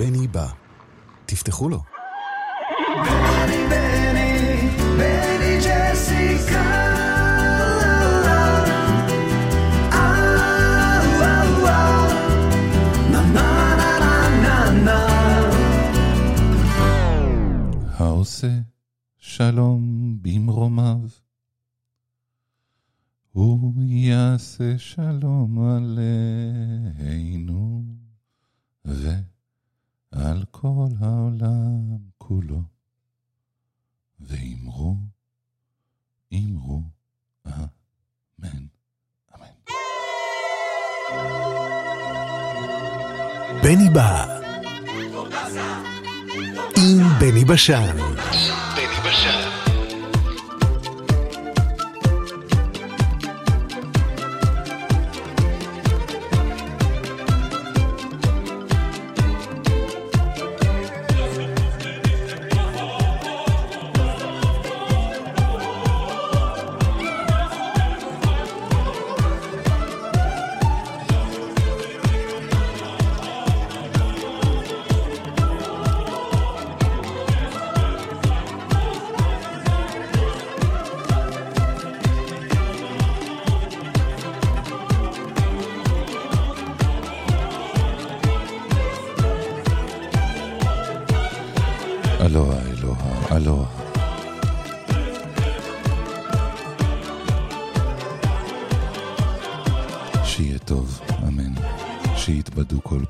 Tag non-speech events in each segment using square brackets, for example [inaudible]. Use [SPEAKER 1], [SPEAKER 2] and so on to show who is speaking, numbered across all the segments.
[SPEAKER 1] בני בא. תפתחו לו.
[SPEAKER 2] בני, בני, בני ג'סיקה.
[SPEAKER 3] העושה שלום במרומיו, הוא יעשה שלום Sharon. Benny Bashan.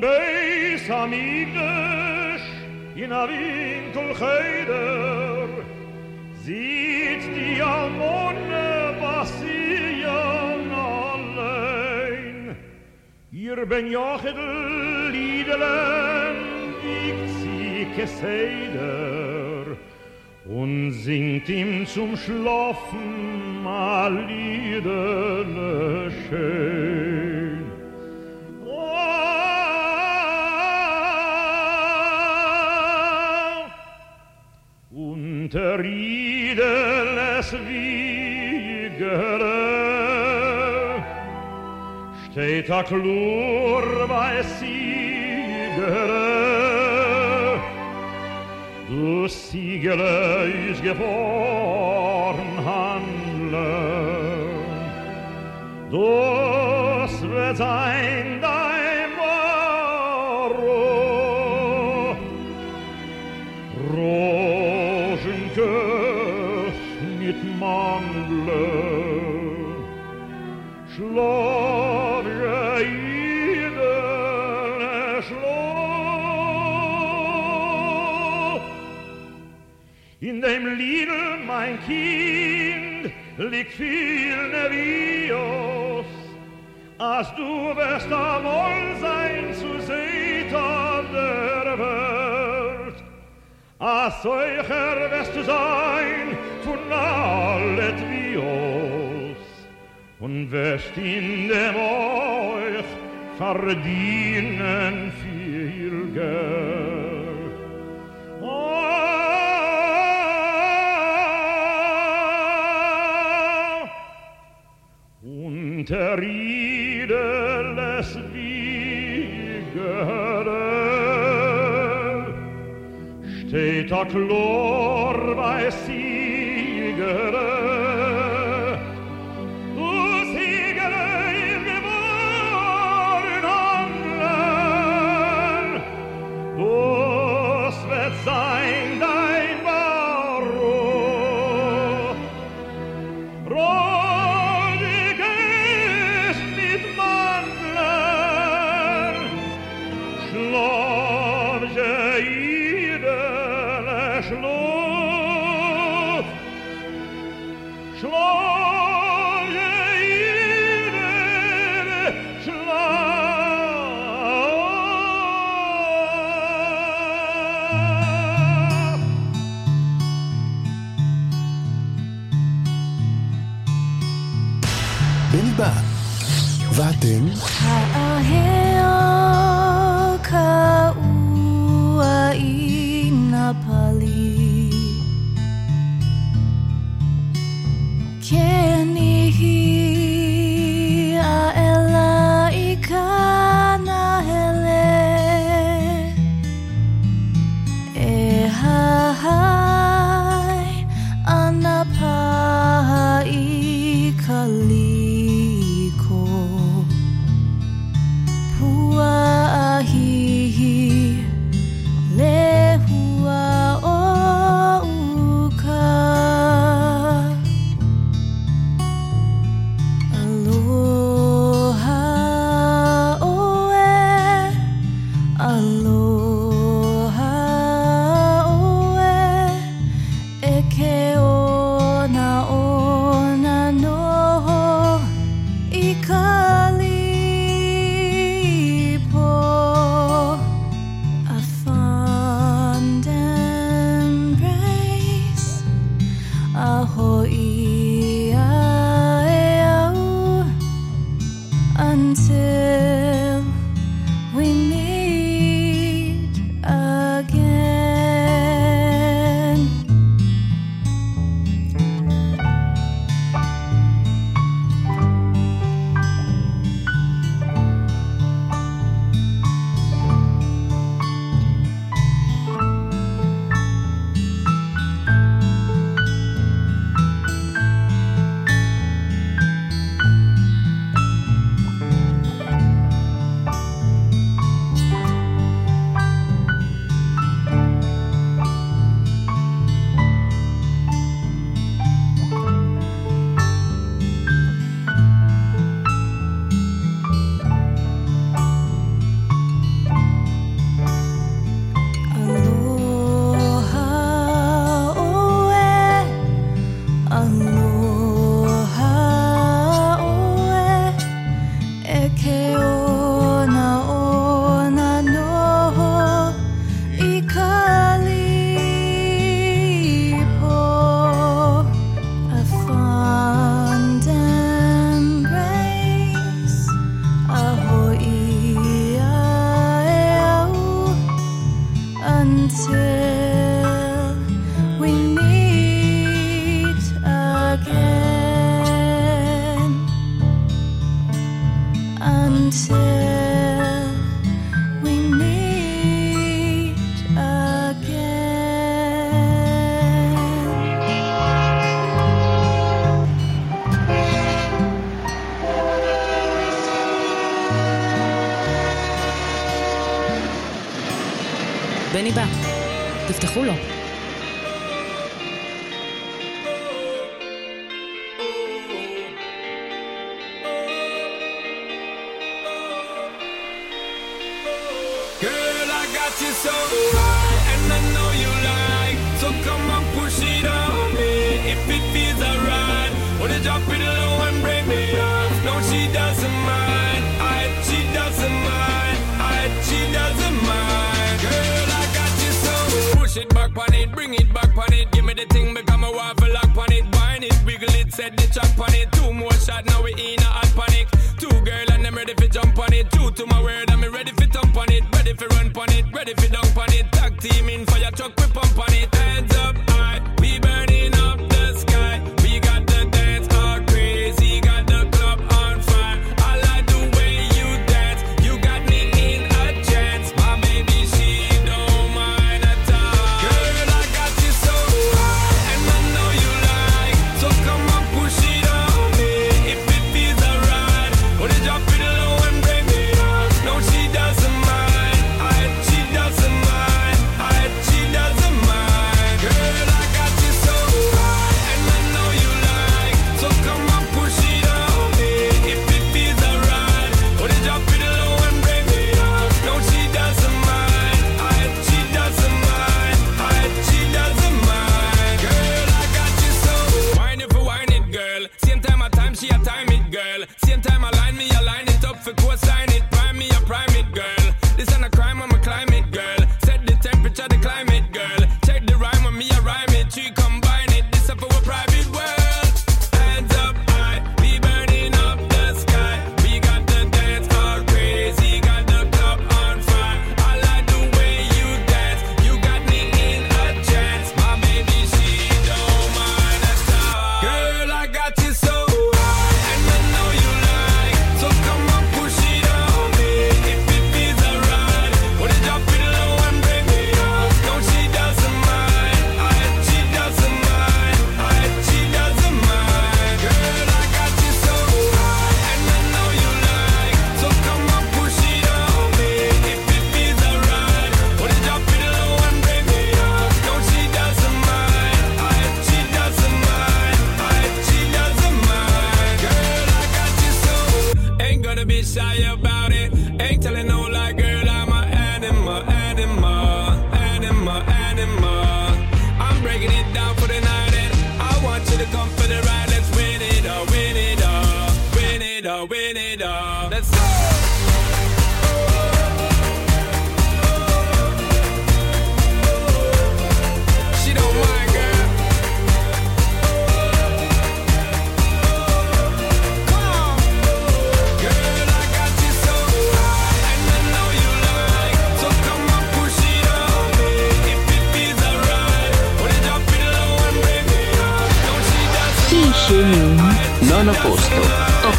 [SPEAKER 4] Beis Hamikdash, in a Winkel Cheder, sieht die Almone passieren allein. Ihr Ben Jochedel Liedelen wiegt sie Keseder und singt ihm zum Schlafen Mitä klurvae sigele, du sigele ich Kind, liegt viel Nevios, als du wirst da wohl sein zu Seita der Welt. Als solcher wirst du sein von allet Vios und wirst in dem euch verdienen viel Geld.
[SPEAKER 5] see.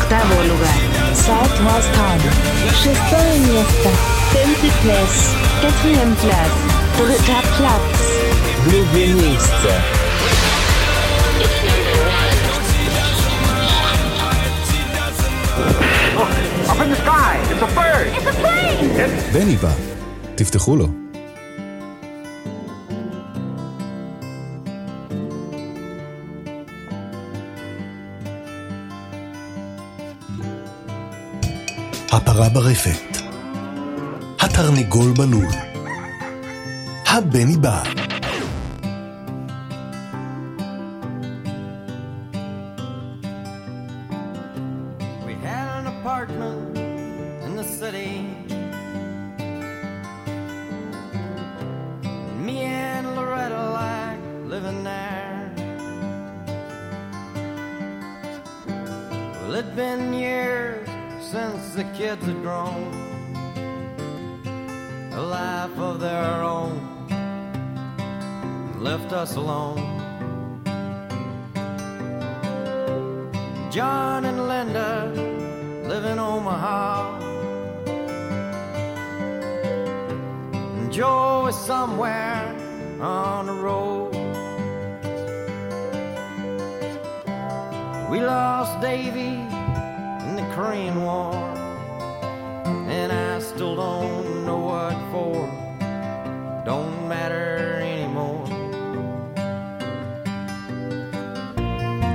[SPEAKER 6] Octavo lugar Southwestern Шестое место Tenth place Quatrième place Dritter Platz
[SPEAKER 5] Drugie miejsce.
[SPEAKER 4] Up in the sky! It's a bird!
[SPEAKER 1] בני בא, תפתחו לו. הפרה ברפת. התרנגול בלול. הבני בא.
[SPEAKER 2] John and Linda live in Omaha. And Joe is somewhere on the road. We lost Davy in the Korean War. And I still don't know what for. Don't matter anymore.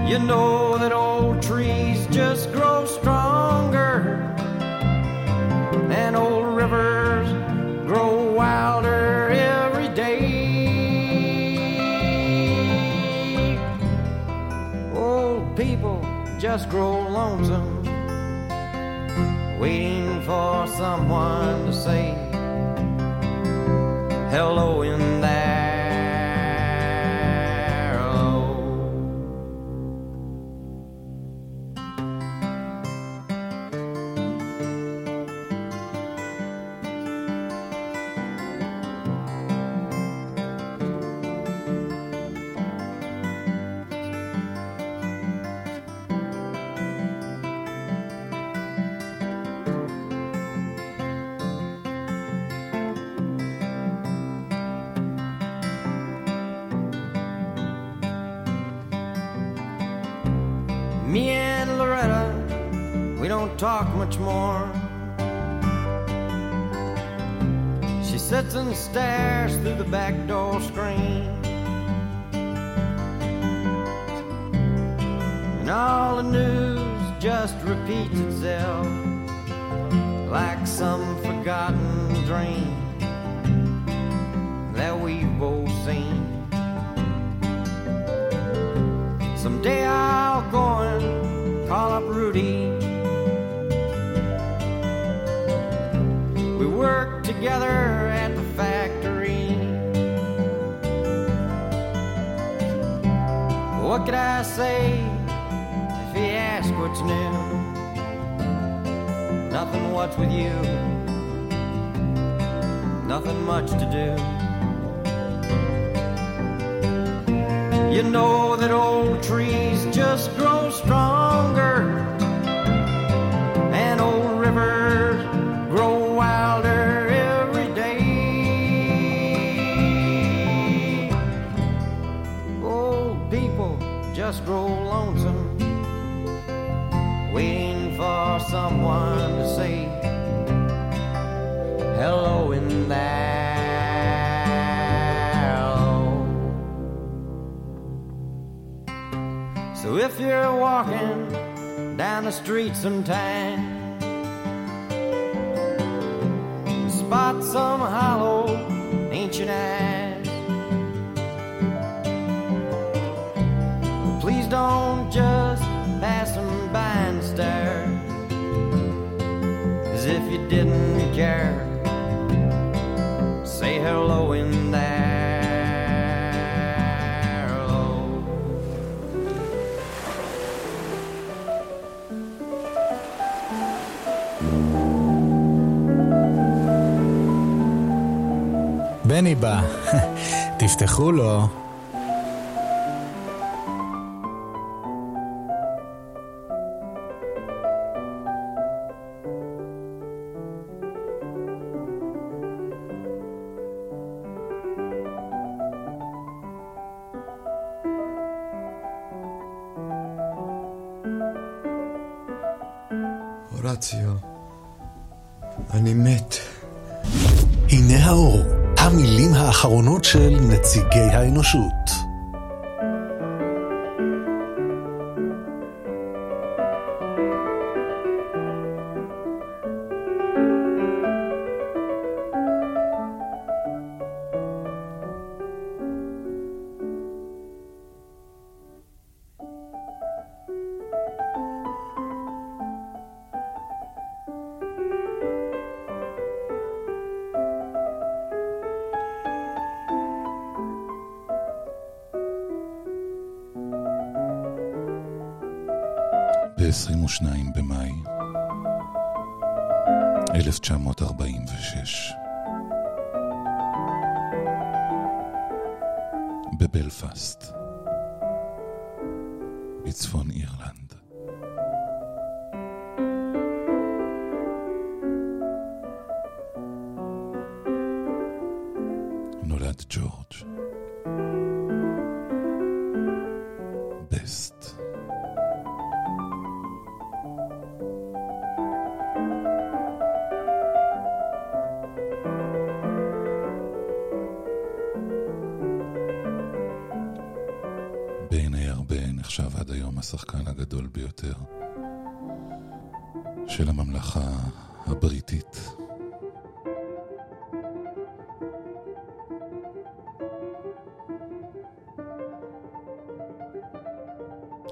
[SPEAKER 2] You know that old trees just grow stronger, and old rivers grow wilder every day. Old people just grow lonesome, waiting for someone to say hello in stares through the back door screen. And all the news just repeats itself like some forgotten dream say if he asked what's new? Nothing, what's with you? Nothing much to do. You know that old trees just grow stronger, grow lonesome, waiting for someone to say hello in there. So if you're walking down the street sometime. Spot some hollow ancient eyes. don't just pass them by and stare as if you didn't care. Say hello in there. Hello.
[SPEAKER 7] בני בא, [laughs] תפתחו לו.
[SPEAKER 8] הורציו, אני מת.
[SPEAKER 1] הנה האור, המילים האחרונות של נציגי האנושות.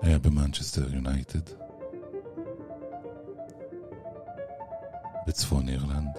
[SPEAKER 3] היה במנצ'סטר יונייטד, בצפון אירלנד.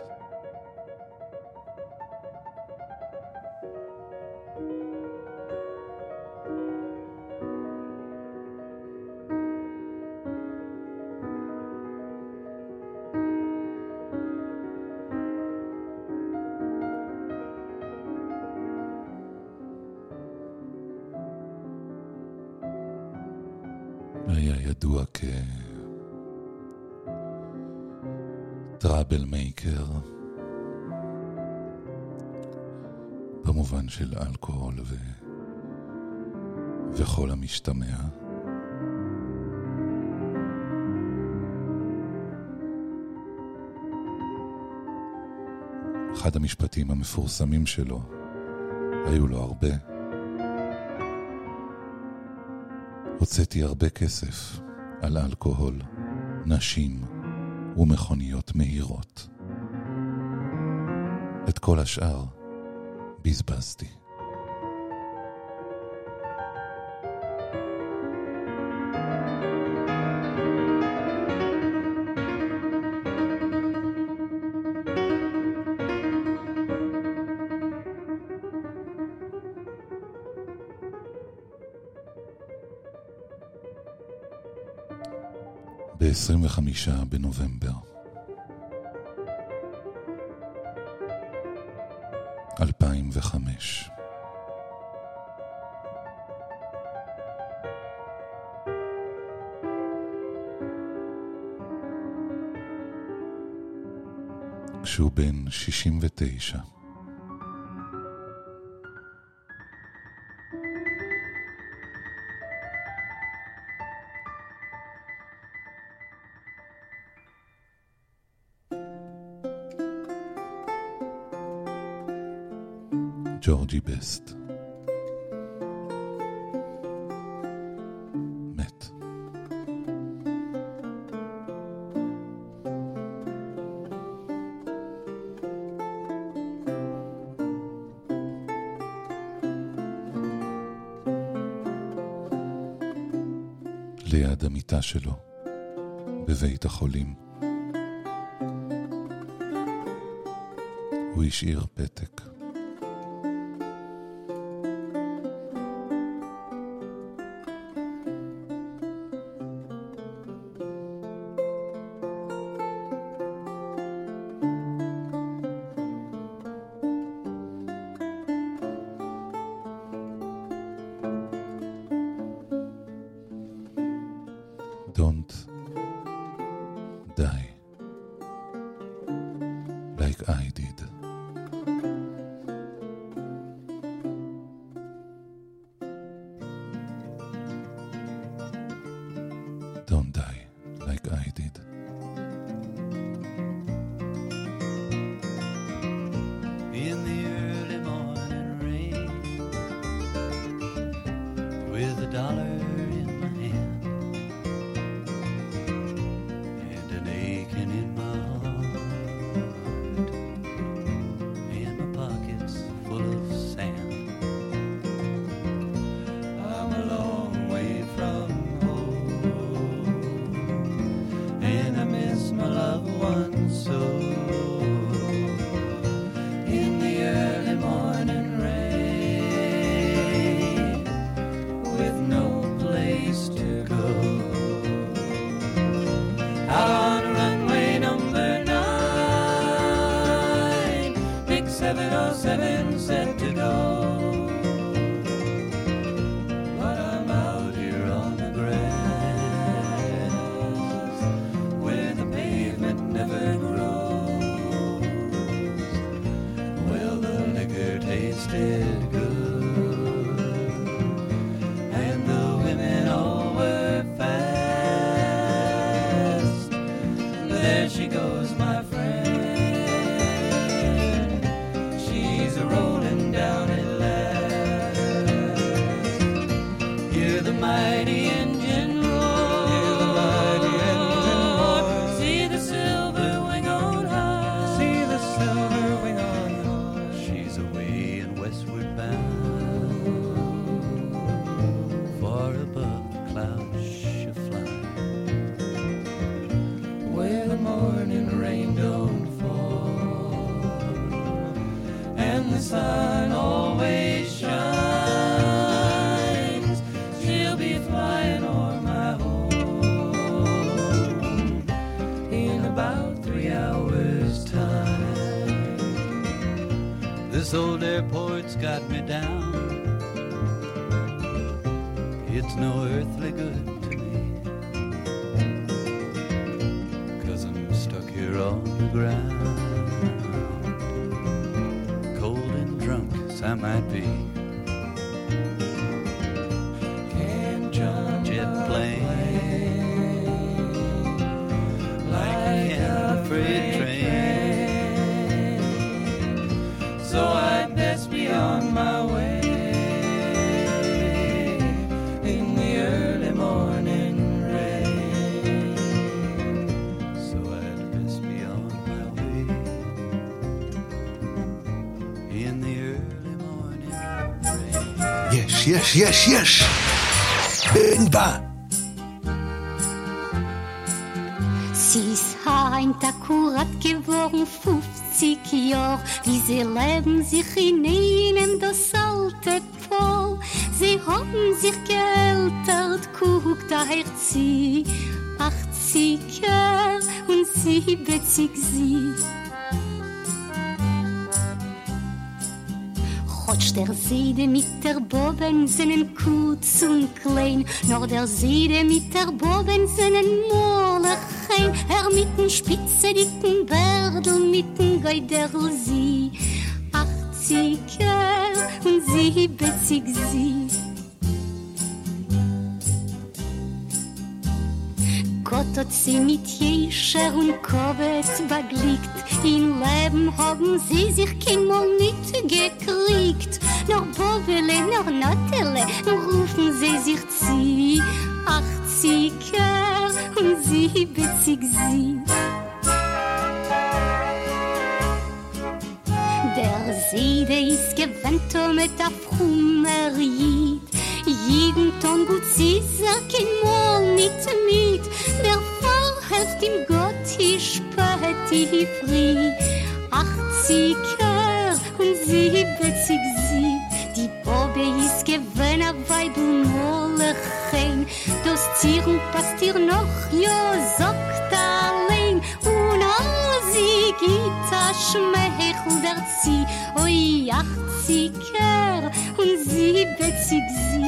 [SPEAKER 3] אחד המשפטים המפורסמים שלו, היו לו הרבה, הוצאתי הרבה כסף על אלכוהול, נשים ומכוניות מהירות. את כל השאר בזבזתי. ב-25 בנובמבר. 2005 כשהוא בן 69 ג'י בסט. מת.
[SPEAKER 9] ליד המיטה שלו, בבית החולים. הוא השאיר פתק.
[SPEAKER 10] got me down. It's no earthly good to me. Cause I'm stuck here on the ground. Cold and drunk as I might be.
[SPEAKER 1] יש, יש, יש! אין בה!
[SPEAKER 11] Sis Hein Takur hat geworden 50 Jahr, wie sie leben sich in einem das alte Pol. Sie haben sich geältert, guckt da Herz sie, 80 Jahr und 70 sie. Hotscht der Seide mit der Bo zijn koet und klein. Nog der Seele mit der Boben zijn mollig. Er mit den spitze dicken Bärdel, mit den Geiderl Seide is gewentel mit a frummer Jid. Jeden Ton gut sie sag kein Mal nit mit, der Fall helft ihm Gott, ich spät die Fri. Achtzig Kör und siebzig sie, die Bobbe is gewen a weib und Molle chen. Das Zier und passt ihr noch, jo, sagt er. git a schmech und der zi oi ach zi ker und zi bet zi zi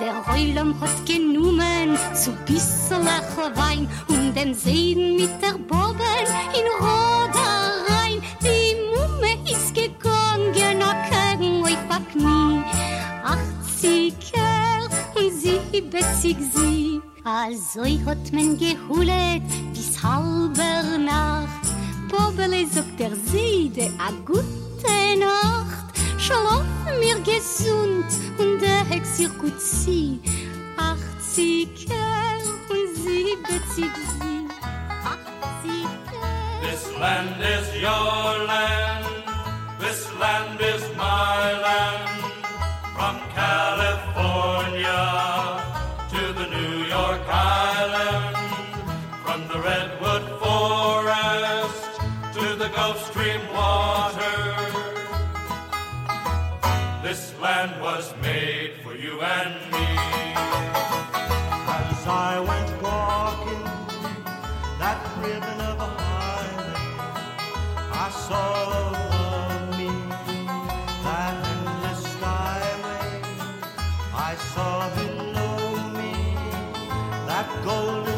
[SPEAKER 11] Der Heulam hat genommen zu bisserlach Wein und den sehen mit der Bobben in Roda rein. Die Mumme ist gegangen, a kegen oi pack mi. Achtzig Kerl und siebzig Sieg. Also hat man geholet bis halber Nacht. Bobele sagt der Seide a gute Nacht. Mir gesund und der sie. 80er und 70 sie. 80er.
[SPEAKER 12] This land is your land. This land is my land. From California Gulf Stream water. This land was made for you and me.
[SPEAKER 13] As I went walking that ribbon of a highway, I saw above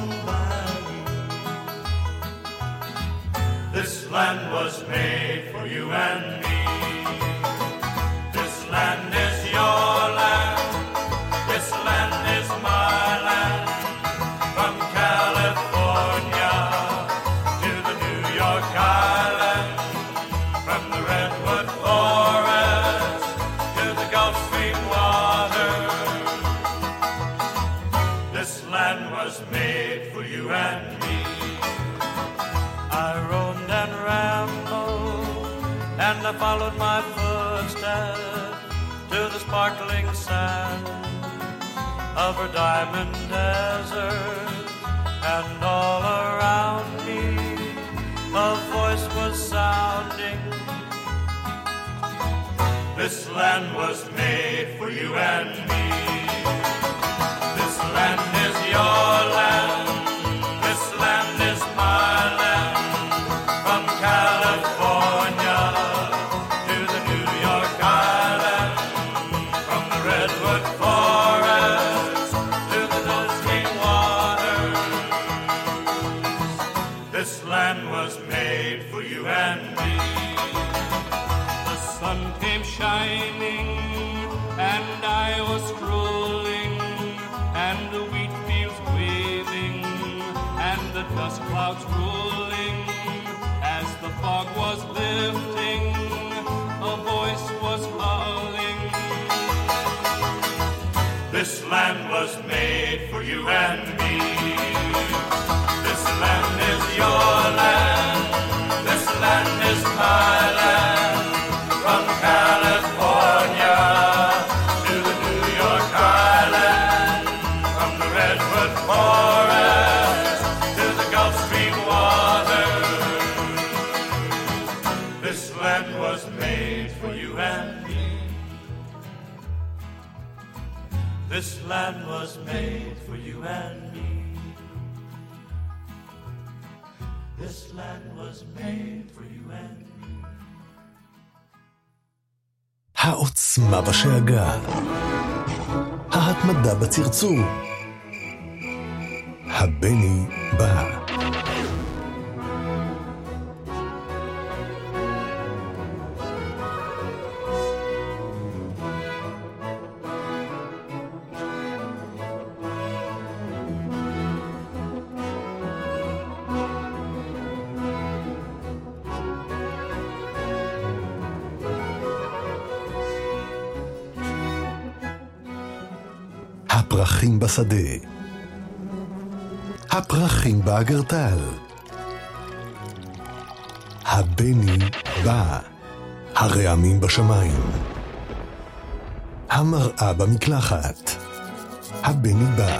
[SPEAKER 12] land was made for you and me. I'm and
[SPEAKER 1] העוצמה בשאגה. ההתמדה בצרצור. הבני בשדה. הפרחים באגרטל. הבני בא. הרעמים בשמיים. המראה במקלחת. הבני בא.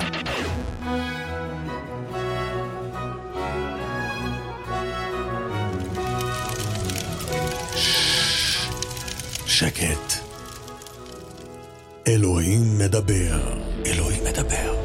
[SPEAKER 1] שקט. אלוהים מדבר. about?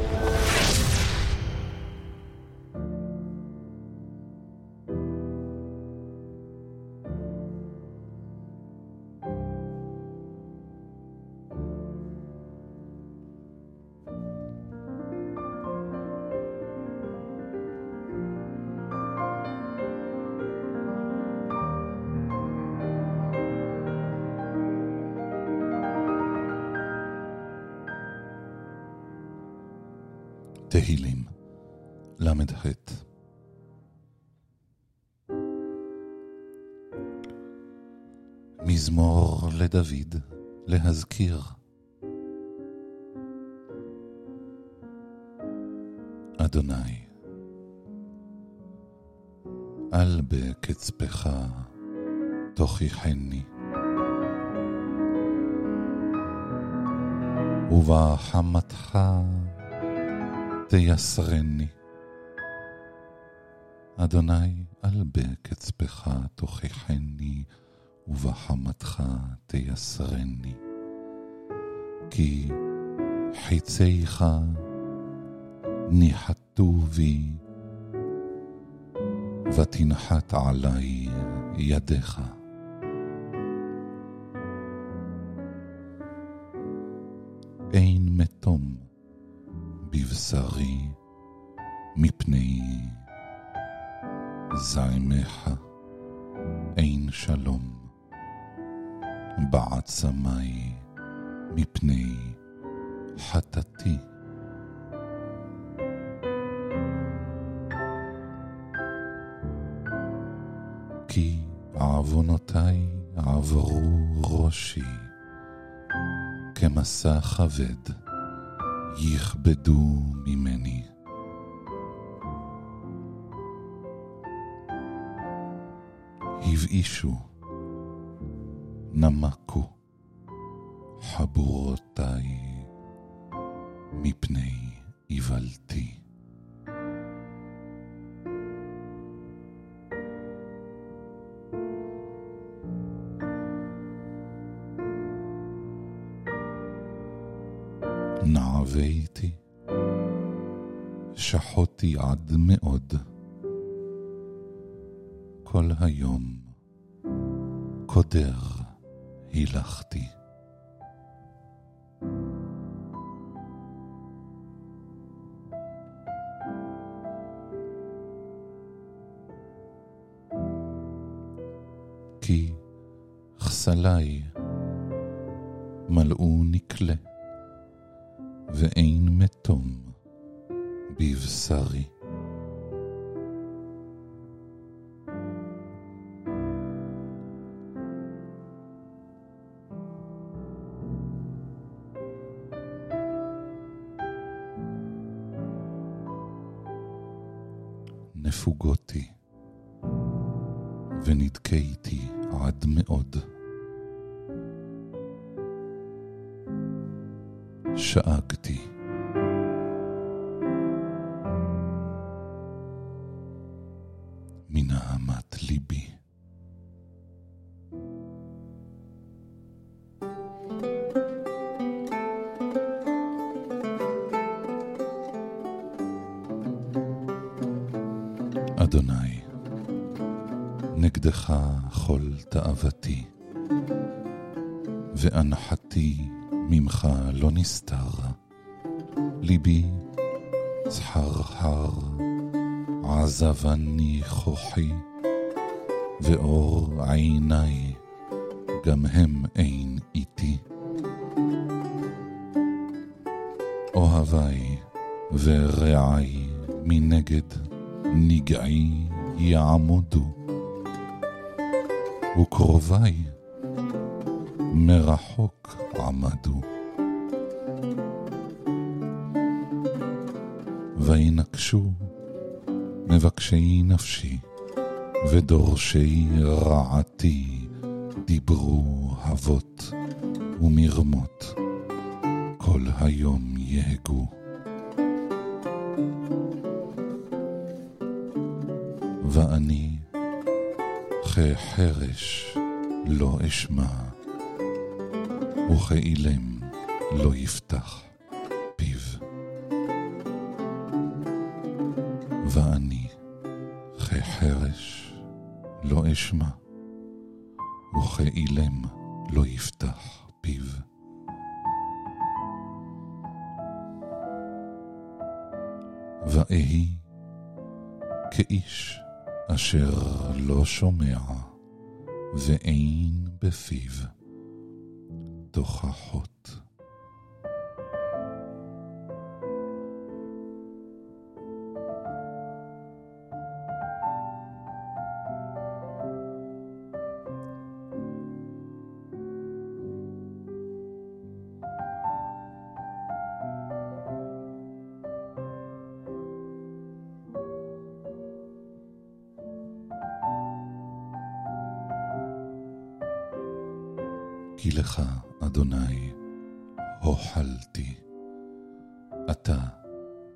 [SPEAKER 3] תהילים, ל"ח. מזמור לדוד, להזכיר. אדוני, אל בקצפך תוכיחני, ובחמתך תייסרני. אדוני, אל בקצפך תוכיחני, ובחמתך תייסרני. כי חיציך ניחתו בי, ותנחת עלי ידך. בבשרי מפני זעמך, אין שלום בעצמי מפני חטאתי. כי עוונותי עברו ראשי, כמסע כבד יכבדו ממני. הבאישו, נמקו חבורותיי מפני איוולתי. עד מאוד. כל היום קודר הילכתי. כי כסלי צחרחר, עזבני כוחי, ואור עיניי גם הם אין איתי. אוהבי ורעי מנגד נגעי יעמודו, וקרובי מרחוק עמדו. וינקשו מבקשי נפשי, ודורשי רעתי דיברו אבות ומרמות, כל היום יהגו. ואני כחרש לא אשמע, וכאילם לא יפתח אשמע, וכאילם לא יפתח פיו. ואהי כאיש אשר לא שומע, ואין בפיו תוכחות. כי לך, אדוני, הוחלתי. אתה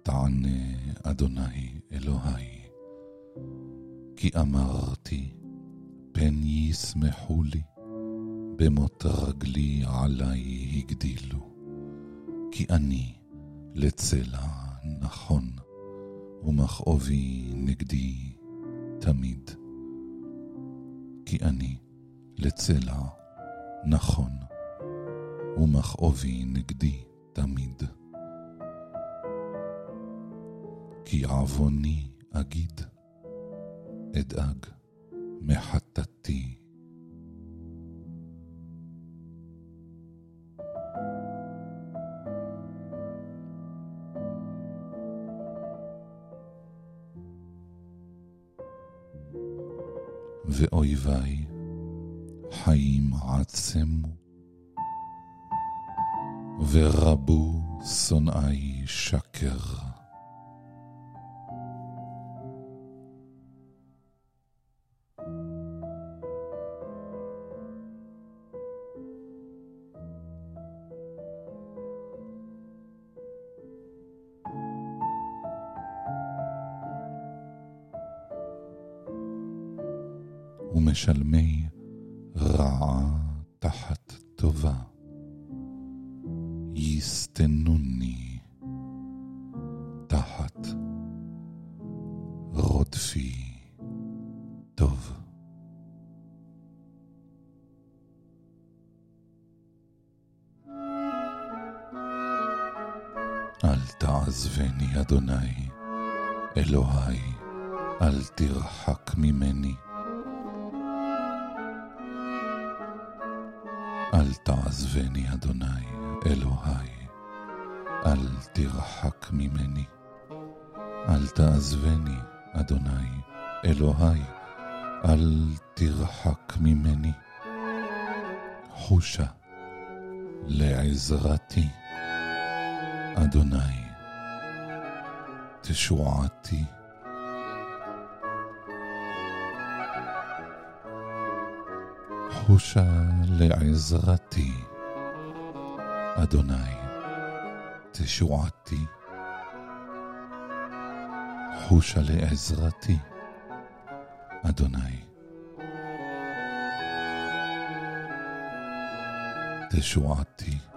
[SPEAKER 3] תענה, אדוני אלוהי. כי אמרתי, פן ישמחו לי, במות רגלי עלי הגדילו. כי אני לצלע נכון, ומכאובי נגדי תמיד. כי אני לצלע נכון, ומכאובי נגדי תמיד. כי עווני אגיד, אדאג מחטאתי. ואויביי חיים עצמו, ורבו שונאי שקר. ומשלמי אלוהי, אל תרחק ממני. אל תעזבני, אדוני, אלוהי, אל תרחק ממני. אל תעזבני, אדוני, אלוהי, אל תרחק ממני. חושה לעזרתי, אדוני, תשועתי. חושה לעזרתי, אדוני, תשועתי. חושה לעזרתי, אדוני. תשועתי.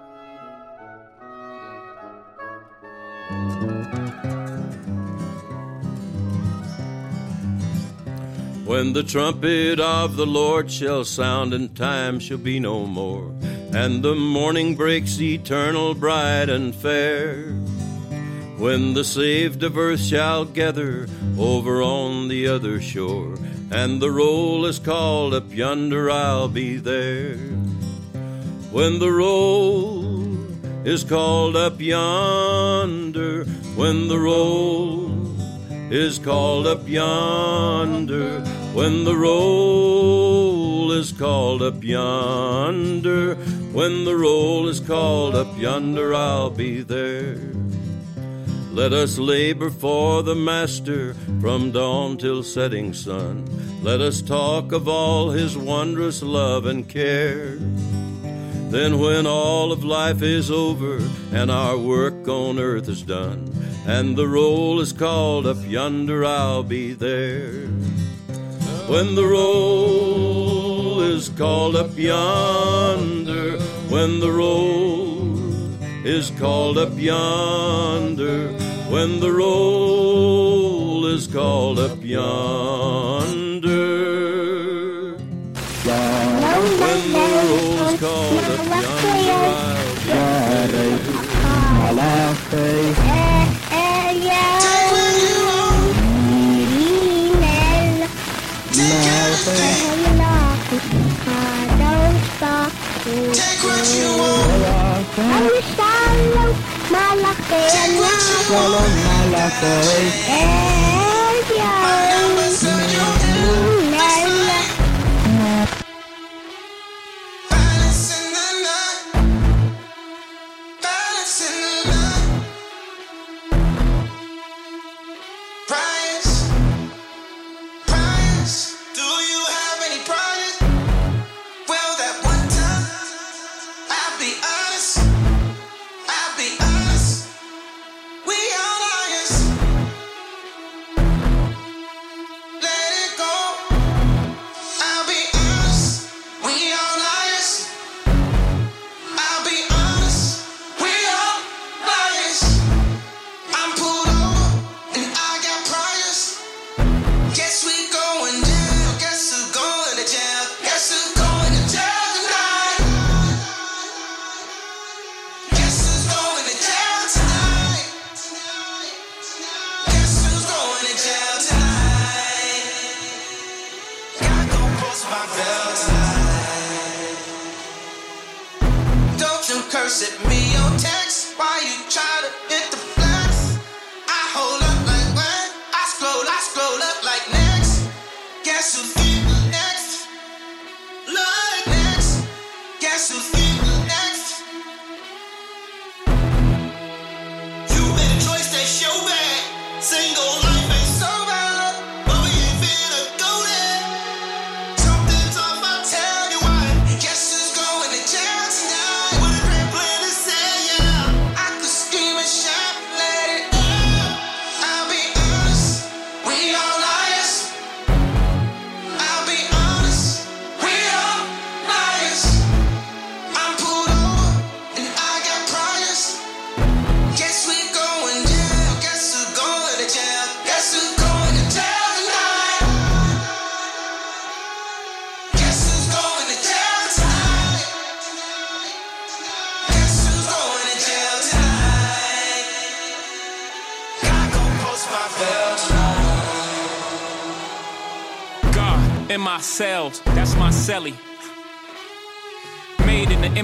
[SPEAKER 14] When the trumpet of the Lord shall sound, and time shall be no more, and the morning breaks eternal, bright and fair. When the saved of earth shall gather over on the other shore, and the roll is called up yonder, I'll be there. When the roll is called up yonder, when the roll is called up yonder, when the roll is called up yonder, when the roll is called up yonder, I'll be there. Let us labor for the Master from dawn till setting sun. Let us talk of all his wondrous love and care. Then, when all of life is over and our work on earth is done, and the roll is called up yonder, I'll be there. When the roll is called up yonder, when the roll is called up yonder, when the roll is called up yonder. When the roll is called up yonder, I'll be there.
[SPEAKER 15] Take what you want. I'm a shallow, my luck, and my
[SPEAKER 16] luck.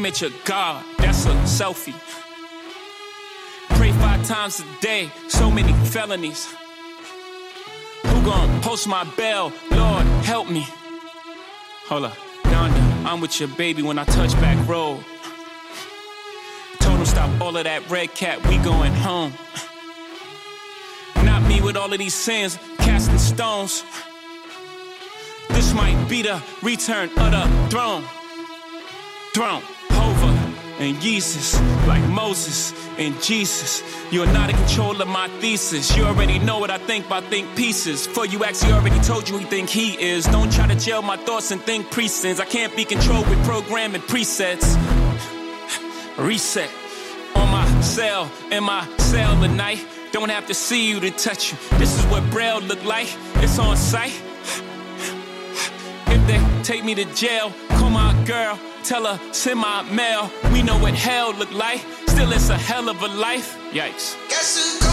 [SPEAKER 16] Image of God, that's a selfie. Pray five times a day, so many felonies. Who gon' post my bell? Lord, help me. Hold up, Donda, I'm with your baby when I touch back road. Told him stop all of that red cat, we going home. Not me with all of these sins, casting stones. This might be the return of the throne. Throne, and Jesus, like Moses and Jesus. You're not in control of my thesis. You already know what I think by think pieces. For you actually already told you he think he is. Don't try to jail my thoughts and think presents. I can't be controlled with programming presets. Reset on my cell, in my cell tonight. Don't have to see you to touch you. This is what Braille look like. It's on site. If they take me to jail, girl, tell her send my mail. We know what hell look like. Still, it's a hell of a life. Yikes.
[SPEAKER 15] Guess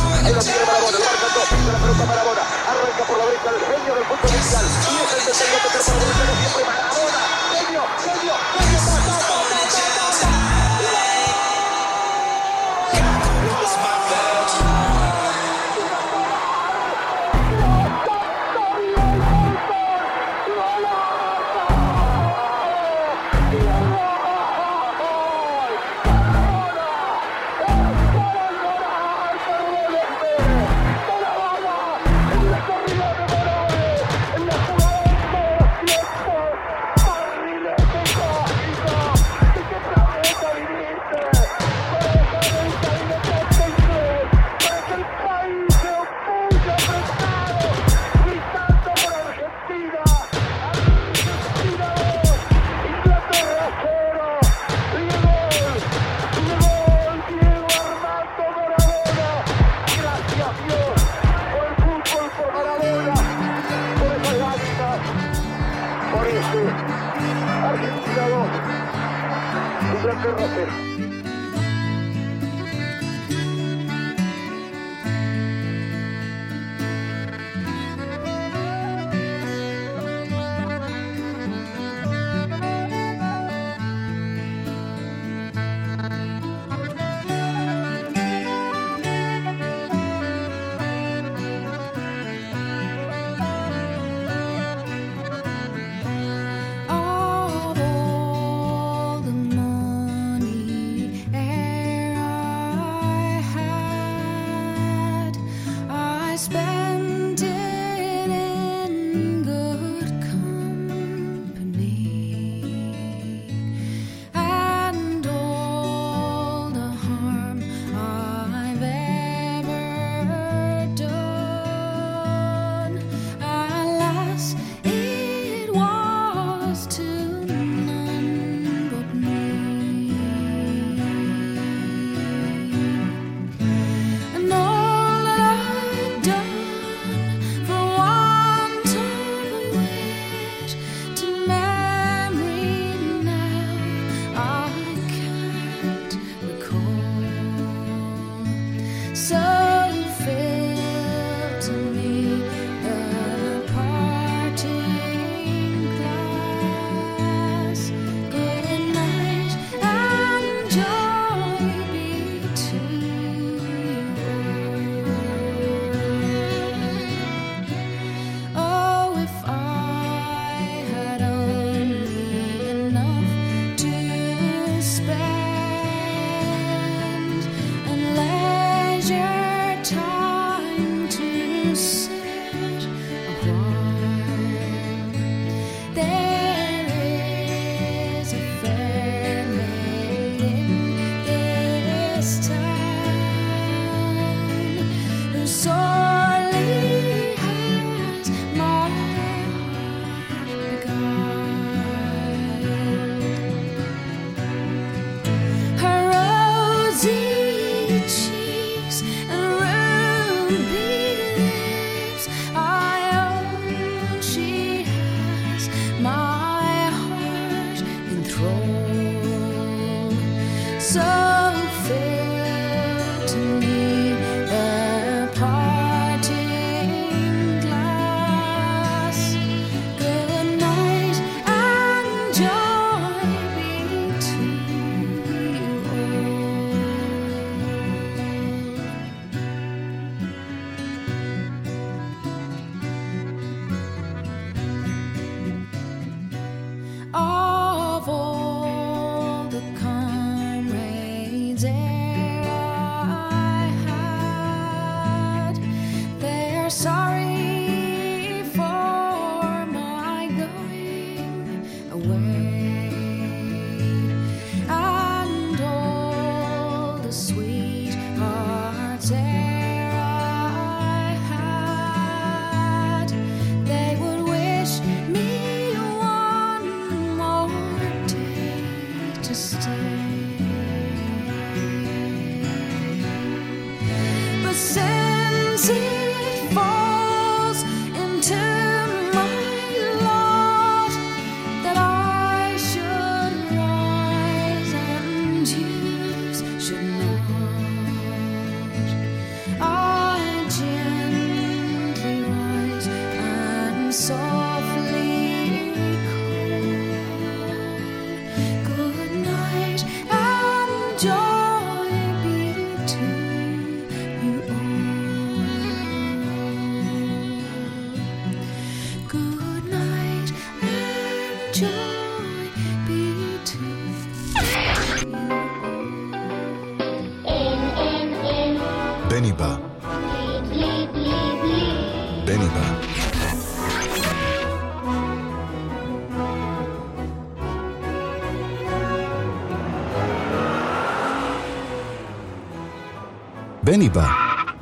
[SPEAKER 7] מיני בא.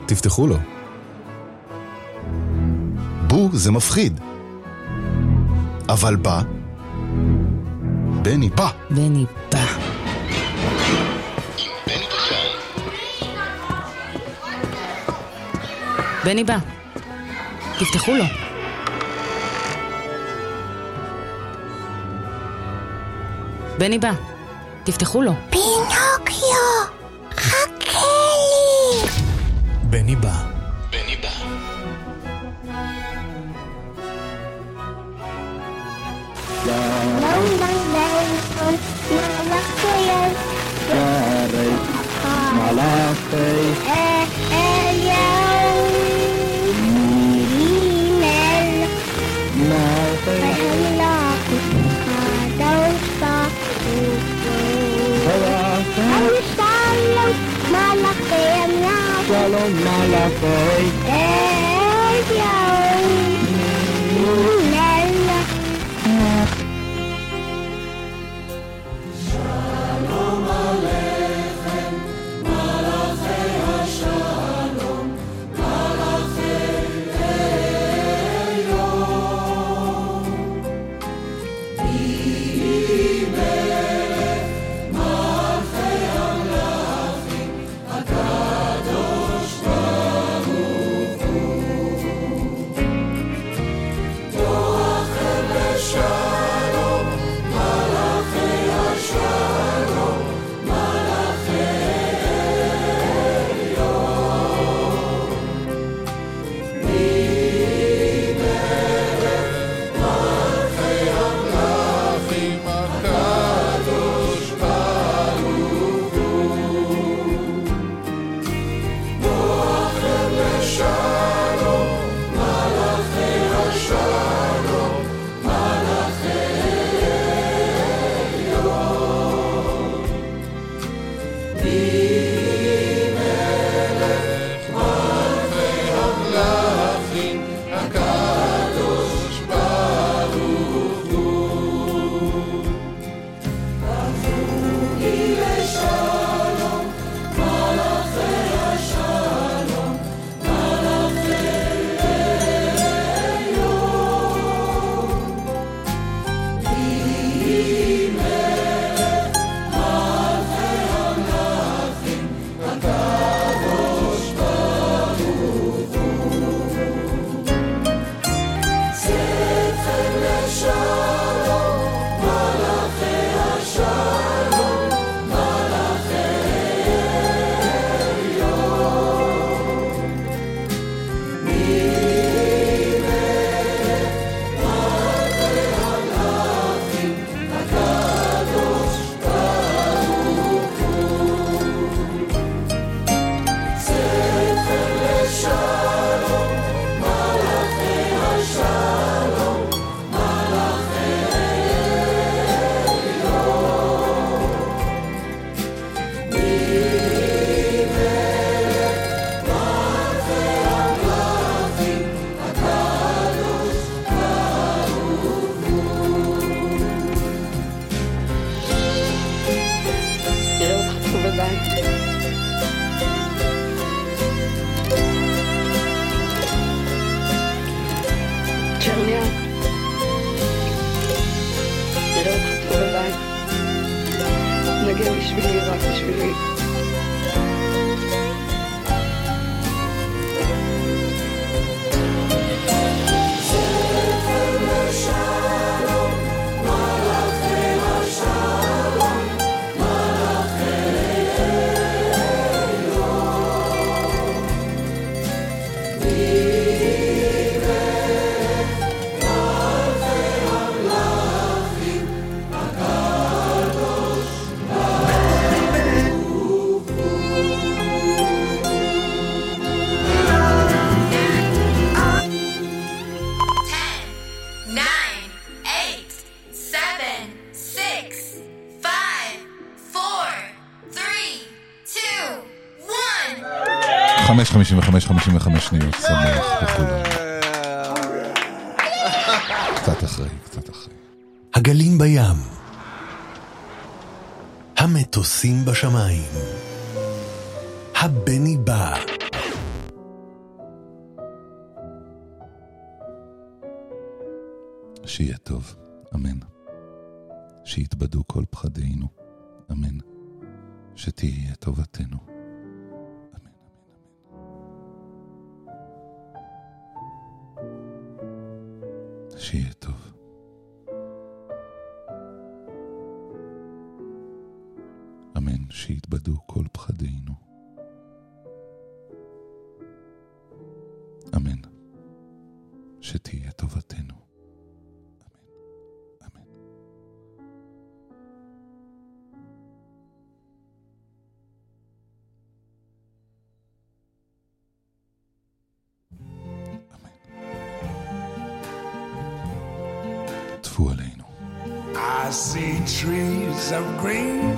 [SPEAKER 7] תפתחו לו. בו זה מפחיד. אבל בא... בני בא.
[SPEAKER 17] בני בא. בני בא. תפתחו לו.
[SPEAKER 18] בני בא. תפתחו לו.
[SPEAKER 1] הבני בא.
[SPEAKER 3] שיהיה טוב, אמן. שיתבדו כל פחדינו, אמן. שתהיה טובתנו. שיהיה טוב. אמן, שיתבדו כל פחדינו. שתהיה טובתנו. טפו עלינו.
[SPEAKER 19] I see trees of green,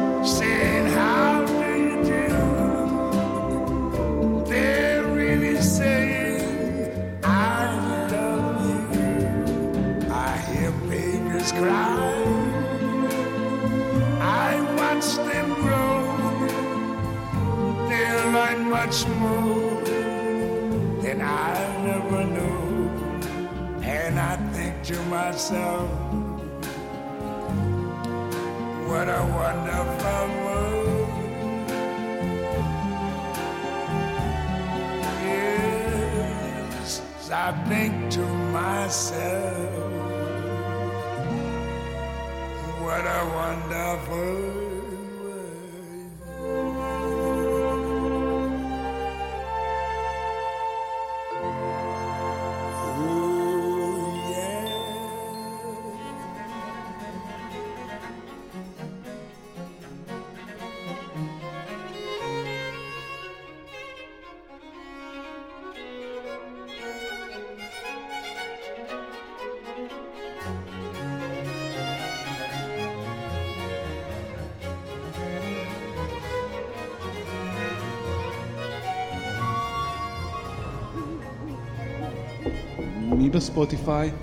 [SPEAKER 19] much more than I never knew. And I think to myself, what a wonderful world. Yes, I think to myself, what a wonderful
[SPEAKER 1] Spotify,